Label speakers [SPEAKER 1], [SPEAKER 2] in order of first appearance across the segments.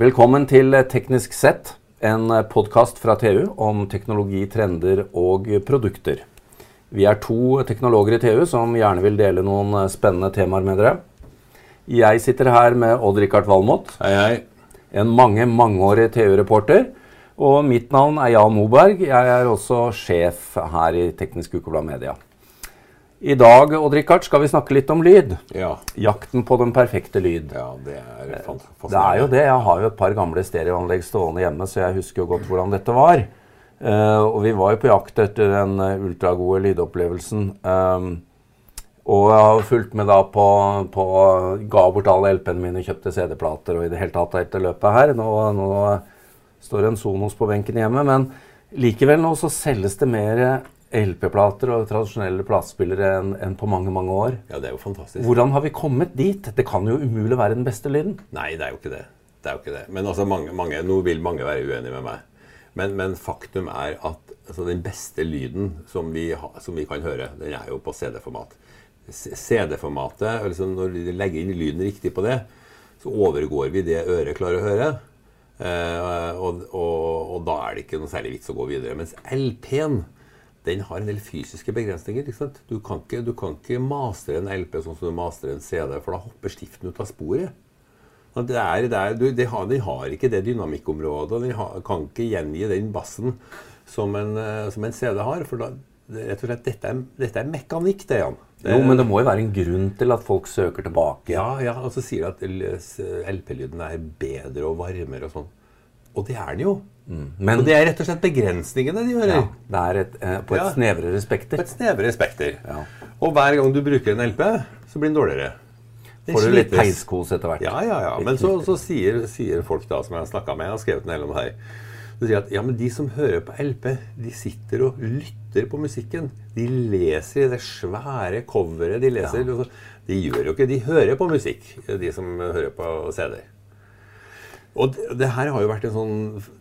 [SPEAKER 1] Velkommen til Teknisk sett, en podkast fra TU om teknologi, trender og produkter. Vi er to teknologer i TU som gjerne vil dele noen spennende temaer med dere. Jeg sitter her med Odd-Rikard Valmot.
[SPEAKER 2] Hei, hei.
[SPEAKER 1] En mange, mangeårig TU-reporter. Og mitt navn er Jan Moberg. Jeg er også sjef her i Teknisk Ukeblad Media. I dag Odd-Rikard, skal vi snakke litt om lyd.
[SPEAKER 2] Ja.
[SPEAKER 1] Jakten på den perfekte lyd.
[SPEAKER 2] ja, det er fascinerende.
[SPEAKER 1] Det er jo det. Jeg har jo et par gamle stereoanlegg stående hjemme, så jeg husker jo godt hvordan dette var. Uh, og vi var jo på jakt etter den eh, ultragode lydopplevelsen. Um, og jeg har fulgt med da på, på Ga bort alle LP-ene mine, kjøpte CD-plater og i det hele tatt etter løpet her. Nå, nå står en Sonos på benken hjemme, men likevel nå så selges det mer LP-plater og tradisjonelle platespillere enn en på mange, mange år.
[SPEAKER 2] Ja, det er jo fantastisk.
[SPEAKER 1] Hvordan har vi kommet dit? Det kan jo umulig være den beste lyden.
[SPEAKER 2] Nei, det er jo ikke det. Det er jo ikke det. Men altså, mange, mange, nå vil mange være uenige med meg. Men, men faktum er at altså, den beste lyden som vi, ha, som vi kan høre, den er jo på CD-format. CD-formatet, altså når vi legger inn lyden riktig på det, så overgår vi det øret klarer å høre. Eh, og, og, og da er det ikke noe særlig vits å gå videre. Mens LP-en den har en del fysiske begrensninger. ikke sant? Du kan ikke, du kan ikke mastre en LP sånn som du mastrer en CD, for da hopper stiften ut av sporet. Det er, det er, du, det har, den har ikke det dynamikkområdet. Den har, kan ikke gjengi den bassen som en, eh, som en CD har. For da, rett og slett, dette er, dette er mekanikk, det, Jan. Det,
[SPEAKER 1] Jo, men det må jo være en grunn til at folk søker tilbake.
[SPEAKER 2] ja, ja, og så sier de at LP-lyden er bedre og varmere og sånn. Og det er den jo.
[SPEAKER 1] Men
[SPEAKER 2] Og det er rett og slett begrensningene de hører.
[SPEAKER 1] ja, det er et, eh, på et
[SPEAKER 2] Ja.
[SPEAKER 1] snevrere
[SPEAKER 2] På et snevrere spekter.
[SPEAKER 1] Ja.
[SPEAKER 2] Og hver gang du bruker en LP, så blir den dårligere. Den
[SPEAKER 1] Får du litt peiskos etter hvert.
[SPEAKER 2] Ja, ja, ja. Men så, så sier, sier folk da, som jeg har snakka med, jeg har skrevet en del om det her så sier at ja, men de som hører på LP, de sitter og lytter på musikken. De leser i det svære coveret. De leser, de gjør jo ikke De hører på musikk, de som hører på CD-er. Og det, det her har jo vært en sånn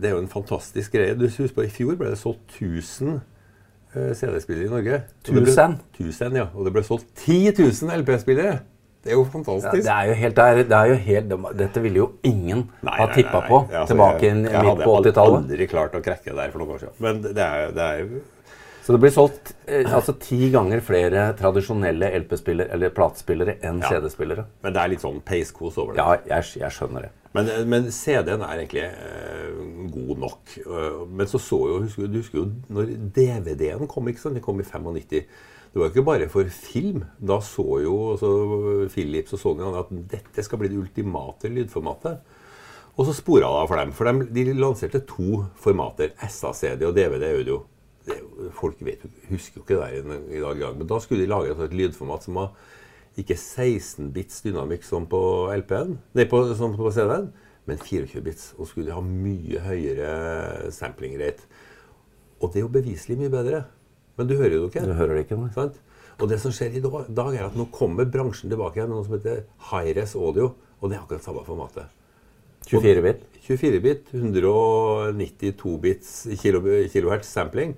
[SPEAKER 2] Det er jo en fantastisk greie. Du husker på I fjor ble det solgt 1000 uh, CD-spillere i Norge. Tusen? det ble-
[SPEAKER 1] 1000?
[SPEAKER 2] 1000, ja. Og det ble solgt 10 000 LP-spillere. Det er jo
[SPEAKER 1] Ja,
[SPEAKER 2] fantastisk.
[SPEAKER 1] det er jo helt, det er, jo helt Dette ville jo ingen
[SPEAKER 2] Nei,
[SPEAKER 1] ha
[SPEAKER 2] nei,
[SPEAKER 1] tippa
[SPEAKER 2] nei,
[SPEAKER 1] på
[SPEAKER 2] nei. Altså,
[SPEAKER 1] tilbake
[SPEAKER 2] jeg-
[SPEAKER 1] jeg,
[SPEAKER 2] jeg
[SPEAKER 1] midt på 80-tallet.
[SPEAKER 2] Jeg hadde aldri klart å krekke der for noen år siden. Men det er, det er
[SPEAKER 1] Så det blir solgt eh, altså ti ganger flere tradisjonelle LP-spillere eller platespillere enn
[SPEAKER 2] Ja.
[SPEAKER 1] CD-spillere.
[SPEAKER 2] Men det er litt sånn peiskos over det.
[SPEAKER 1] Ja, jeg, jeg skjønner det.
[SPEAKER 2] Men, men CD-en er egentlig eh, god nok. Eh, Men så så jo, husker, du husker jo når DVD-en kom, ikke sant? Den kom i 95. Det var jo ikke bare for film. Da så jo så Philips og Sony at dette skal bli det ultimate lydformatet. Og så spora det av for dem. For de, de lanserte to formater. SACD og DVD-audio. Folk vet, husker jo ikke det i, dag. Men da skulle de lage et lydformat som var ikke 16 bits dynamikk som på LP-en, nei, på, som på CD-en, men 24 bits. Og skulle ha mye høyere sampling rate. Og det er jo beviselig mye bedre. Men du hører jo det ikke.
[SPEAKER 1] Du hører det ikke? Nei.
[SPEAKER 2] Sant? Og det som skjer i dag er at nå kommer bransjen tilbake igjen med noe som heter high-res audio. Og det er akkurat samme formatet.
[SPEAKER 1] 24 bit?
[SPEAKER 2] 24 bit, 192 bits kilo, kilohertz sampling.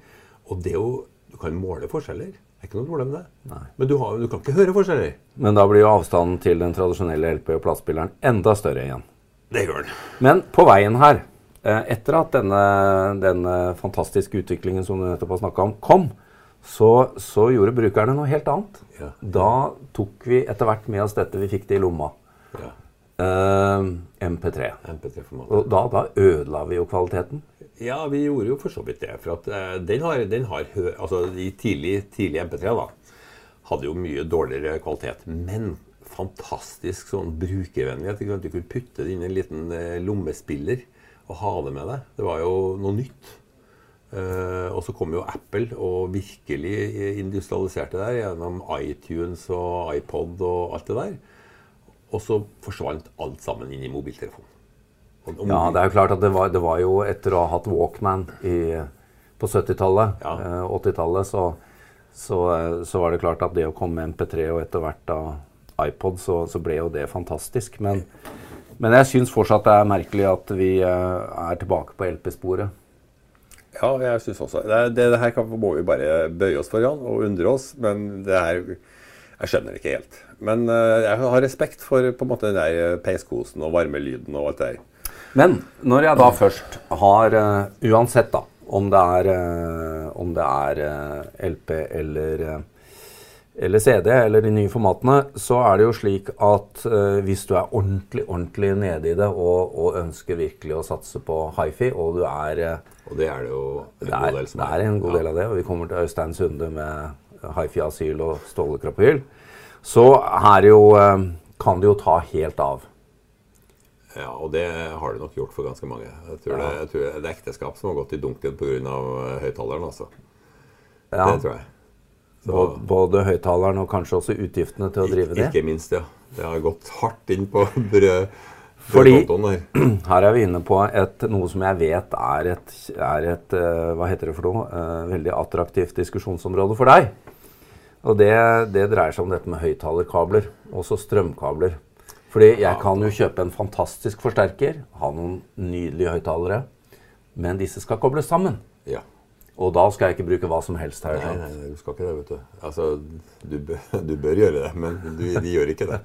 [SPEAKER 2] Og det er jo Du kan måle forskjeller. Det er ikke noe problem med det.
[SPEAKER 1] Nei.
[SPEAKER 2] Men du, har, du kan ikke høre forskjeller.
[SPEAKER 1] Men da blir jo avstanden til den tradisjonelle LP- og platespilleren enda større igjen.
[SPEAKER 2] Det gjør den.
[SPEAKER 1] Men på veien her, eh, etter at denne, denne fantastiske utviklingen som du nettopp har snakka om, kom, så, så gjorde brukerne noe helt annet.
[SPEAKER 2] Ja.
[SPEAKER 1] Da tok vi etter hvert med oss dette vi fikk det i lomma.
[SPEAKER 2] Ja.
[SPEAKER 1] Eh, MP3.
[SPEAKER 2] MP3-formatet.
[SPEAKER 1] Og da, da ødela vi jo kvaliteten.
[SPEAKER 2] Ja, vi gjorde jo for så vidt det. For at uh, den har, den har Altså, de tidlig, tidlig MP3 da, hadde jo mye dårligere kvalitet. Men fantastisk sånn brukervennlighet. Du kunne putte det inn i en liten eh, lommespiller og ha det med deg. Det var jo noe nytt. Uh, og så kom jo Apple og virkelig industrialiserte det der gjennom iTunes og iPod og alt det der. Og så forsvant alt sammen inn i mobiltelefonen. Og- og
[SPEAKER 1] Ja, det er jo klart at det var, det var jo etter å ha hatt Walkman i, på 70-tallet,
[SPEAKER 2] Ja.
[SPEAKER 1] eh, 80-tallet, så, så, eh, så var det klart at det å komme med MP3 og etter hvert da iPod, så, så ble jo det fantastisk. Men, men jeg syns fortsatt det er merkelig at vi eh, er tilbake på LP-sporet.
[SPEAKER 2] Ja, jeg syns også. Det, det, det her kan, må vi bare bøye oss foran og undre oss. Men det her Jeg skjønner det ikke helt. Men eh, jeg har respekt for på en måte den der peiskosen og varmelyden og alt det der.
[SPEAKER 1] Men når jeg da først har uh, Uansett, da, om det er, uh, om det er uh, LP eller, eller CD eller de nye formatene, så er det jo slik at hvis du er ordentlig ordentlig nede i det og, og ønsker virkelig å satse på hifi, og du er
[SPEAKER 2] Og det er det jo
[SPEAKER 1] en det er, god del som er. Det er en god ja. del av det, og vi kommer til Øystein Sunde med hifi asyl og Ståle Krapyl. Så her jo, kan det jo ta helt av.
[SPEAKER 2] Ja, og det har det nok gjort for ganske mange. Jeg tror, ja. det, jeg tror det, er ekteskap som har gått i dunken pga. Eh, høyttaleren. Altså. Ja. Det tror jeg.
[SPEAKER 1] Så, både, både høyttaleren og kanskje også utgiftene til å drive det?
[SPEAKER 2] Ikke minst, ja. Det har gått hardt inn på brød.
[SPEAKER 1] Fordi her er vi inne på et, noe som jeg vet er et, er et uh, hva heter det for noe, veldig attraktivt diskusjonsområde for deg. Og det, det dreier seg om dette med høyttalerkabler, også strømkabler. Fordi jeg kan jo kjøpe en fantastisk forsterker, ha noen nydelige høyttalere, men disse skal kobles sammen.
[SPEAKER 2] Ja.
[SPEAKER 1] Og da skal jeg ikke bruke hva som helst. her.
[SPEAKER 2] Nei, nei, du skal ikke det, vet du. Altså, du, du bør gjøre det, men du, de gjør ikke det.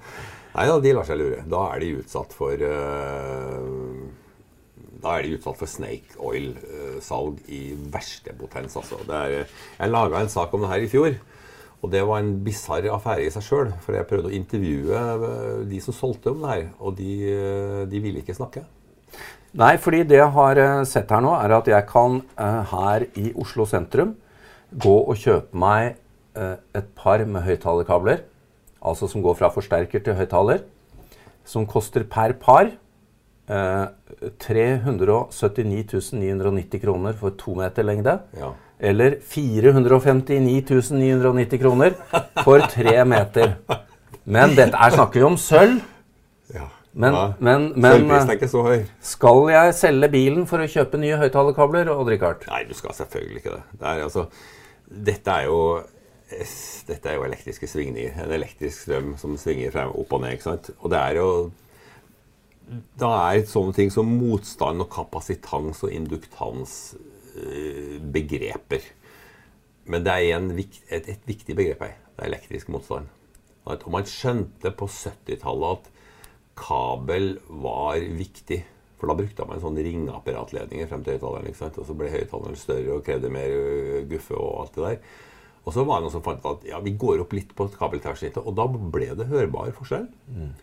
[SPEAKER 2] Nei da, de lar seg lure. Da er de utsatt for uh, Da er de utsatt for snake oil-salg uh, i verste potens, altså. Er, jeg laga en sak om det her i fjor. Og det var en bisarr affære i seg sjøl. For jeg prøvde å intervjue eh, de som solgte om det her, og de, eh, de ville ikke snakke.
[SPEAKER 1] Nei, fordi det jeg har eh, sett her nå, er at jeg kan her i Oslo sentrum gå og kjøpe meg et par med høyttalerkabler. Altså som går fra forsterker til høyttaler. Som koster per par 379 990 kroner for to meter lengde.
[SPEAKER 2] Ja
[SPEAKER 1] eller 459 990 kroner for tre meter. Men dette er snakker vi om sølv.
[SPEAKER 2] Ja.
[SPEAKER 1] Men, ja. men, men
[SPEAKER 2] er ikke så høy.
[SPEAKER 1] skal jeg selge bilen for å kjøpe nye høyttalerkabler?
[SPEAKER 2] Nei, du skal selvfølgelig ikke det. det er, altså, dette er jo dette er jo elektriske svingninger. En elektrisk strøm som svinger frem, opp og ned. ikke sant? Og det er jo Da er sånne ting som motstand og kapasitans og induktans begreper. Men det er en, et, et, viktig begrep her. Det er elektrisk motstand. Og man skjønte på 70-tallet at kabel var viktig. For da brukte man sånn ringeapparatledninger frem til høyttaleren. Og så ble høyttaleren større og krevde mer øh, guffe og alt det der. Og så var det noen som fant ut at ja, vi går opp litt på kabeltverrsnittet. Og da ble det hørbar forskjell. Mm.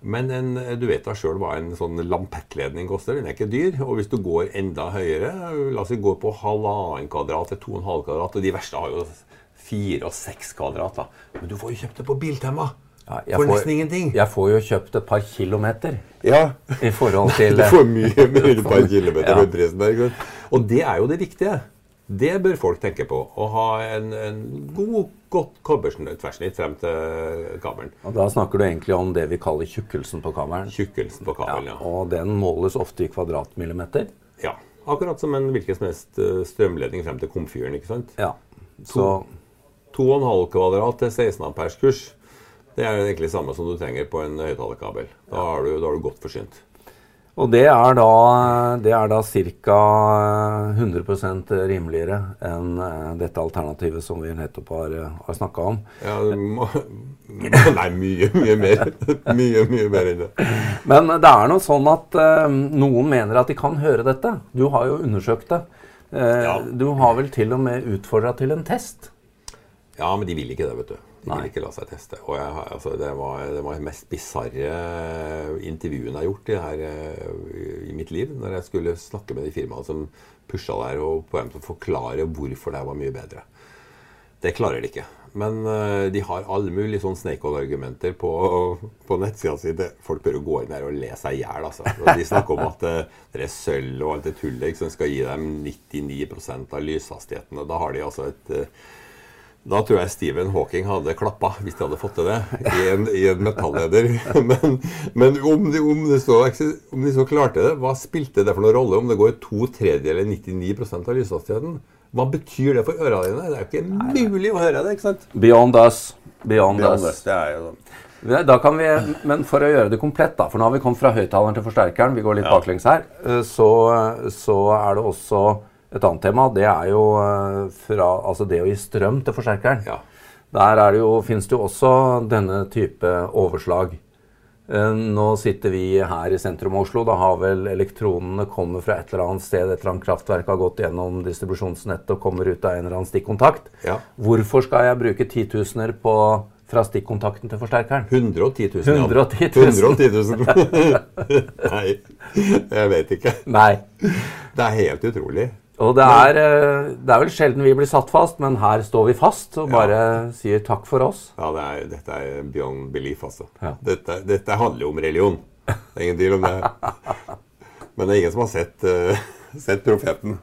[SPEAKER 2] Men en, du vet da sjøl hva en sånn lampettledning koster. Den er ikke dyr. Og hvis du går enda høyere, la oss si gå på halvannen kvadrat til to og en halv kvadrat, og de verste har jo fire og seks kvadrat, da. Men du får jo kjøpt det på Biltema. Ja, for nesten ingenting.
[SPEAKER 1] Jeg får jo kjøpt et par kilometer.
[SPEAKER 2] Ja.
[SPEAKER 1] I forhold til
[SPEAKER 2] Du får mye mer par kilometer ja. Og det er jo det viktige. Det bør folk tenke på. Å ha en, en god, godt kobbertverrsnitt frem til kabelen.
[SPEAKER 1] Og Da snakker du egentlig om det vi kaller tjukkelsen på kabelen?
[SPEAKER 2] Tjukkelsen på kabelen, ja.
[SPEAKER 1] ja. Og den måles ofte i kvadratmillimeter?
[SPEAKER 2] Ja. Akkurat som en hvilken som helst eh, strømledning frem til komfyren. ikke sant?
[SPEAKER 1] Ja.
[SPEAKER 2] Så... 2,5 kvadrat til 16 ampers kurs. Det er egentlig det samme som du trenger på en høyttalerkabel. Da, da har du godt forsynt.
[SPEAKER 1] Og det er da, det er da ca. 100 rimeligere enn eh, dette alternativet som vi nettopp har, har snakka om.
[SPEAKER 2] Ja, må, Nei, mye, mye mer. mye, mye mer enn det.
[SPEAKER 1] Men det er noe sånn at noen mener at de kan høre dette. Du har jo undersøkt det. Du har vel til og med utfordra til en test?
[SPEAKER 2] Ja, men de vil ikke det, vet du. De vil ikke la seg teste. Og jeg, altså, det, var, det var det mest bisarre intervjuene jeg har gjort i, her, eh, i, mitt liv. Når jeg skulle snakke med de firmaene som pusha der, og på en måte forklare hvorfor det var mye bedre. Det klarer de ikke. Men uh, de har alle mulige sånn snake-argumenter på, på nettsida si. Folk bør gå inn der og le seg i hjel. Altså. De snakker om at uh, det er sølv og alt det tullet som skal gi dem 99 av lyshastigheten. Og da har de altså et da tror jeg Stephen Hawking hadde klappa hvis de hadde fått til det i en, i en metalleder. Men, men om, de, om, de så, om, de, så, klarte det, hva spilte det for noen rolle om det går to tredjedeler eller 99% av lyshastigheten? Hva betyr det for ørene dine? Det er jo ikke mulig å høre det. ikke sant?
[SPEAKER 1] Beyond us. Beyond,
[SPEAKER 2] Beyond us. us. Det er jo sånn.
[SPEAKER 1] Da kan vi, men for å gjøre det komplett, da, for nå har vi kommet fra høyttaleren til forsterkeren, vi går litt ja. baklengs her, eh, så, så er det også et annet tema det er jo eh, fra, altså det å gi strøm til forsterkeren.
[SPEAKER 2] Ja.
[SPEAKER 1] Der er det jo, finnes det jo også denne type overslag. Eh, Nå sitter vi her i sentrum av Oslo. Da har vel elektronene kommet fra et eller annet sted. Et eller annet kraftverk har gått gjennom distribusjonsnettet og kommer ut av en eller annen stikkontakt.
[SPEAKER 2] Ja.
[SPEAKER 1] Hvorfor skal jeg bruke titusener på fra stikkontakten til forsterkeren?
[SPEAKER 2] 110 000. Jan.
[SPEAKER 1] 110 000.
[SPEAKER 2] 110 000. Nei, jeg vet ikke.
[SPEAKER 1] Nei.
[SPEAKER 2] Det er helt utrolig.
[SPEAKER 1] Og det er, eh, det er, vel sjelden vi blir satt fast, men her står vi fast og bare ja. sier takk for oss.
[SPEAKER 2] Ja, det er, dette er beyond belief, altså.
[SPEAKER 1] Ja.
[SPEAKER 2] Dette, dette, handler jo om religion. Det er ingen tvil om det. Men det er ingen som har sett, uh, sett profeten.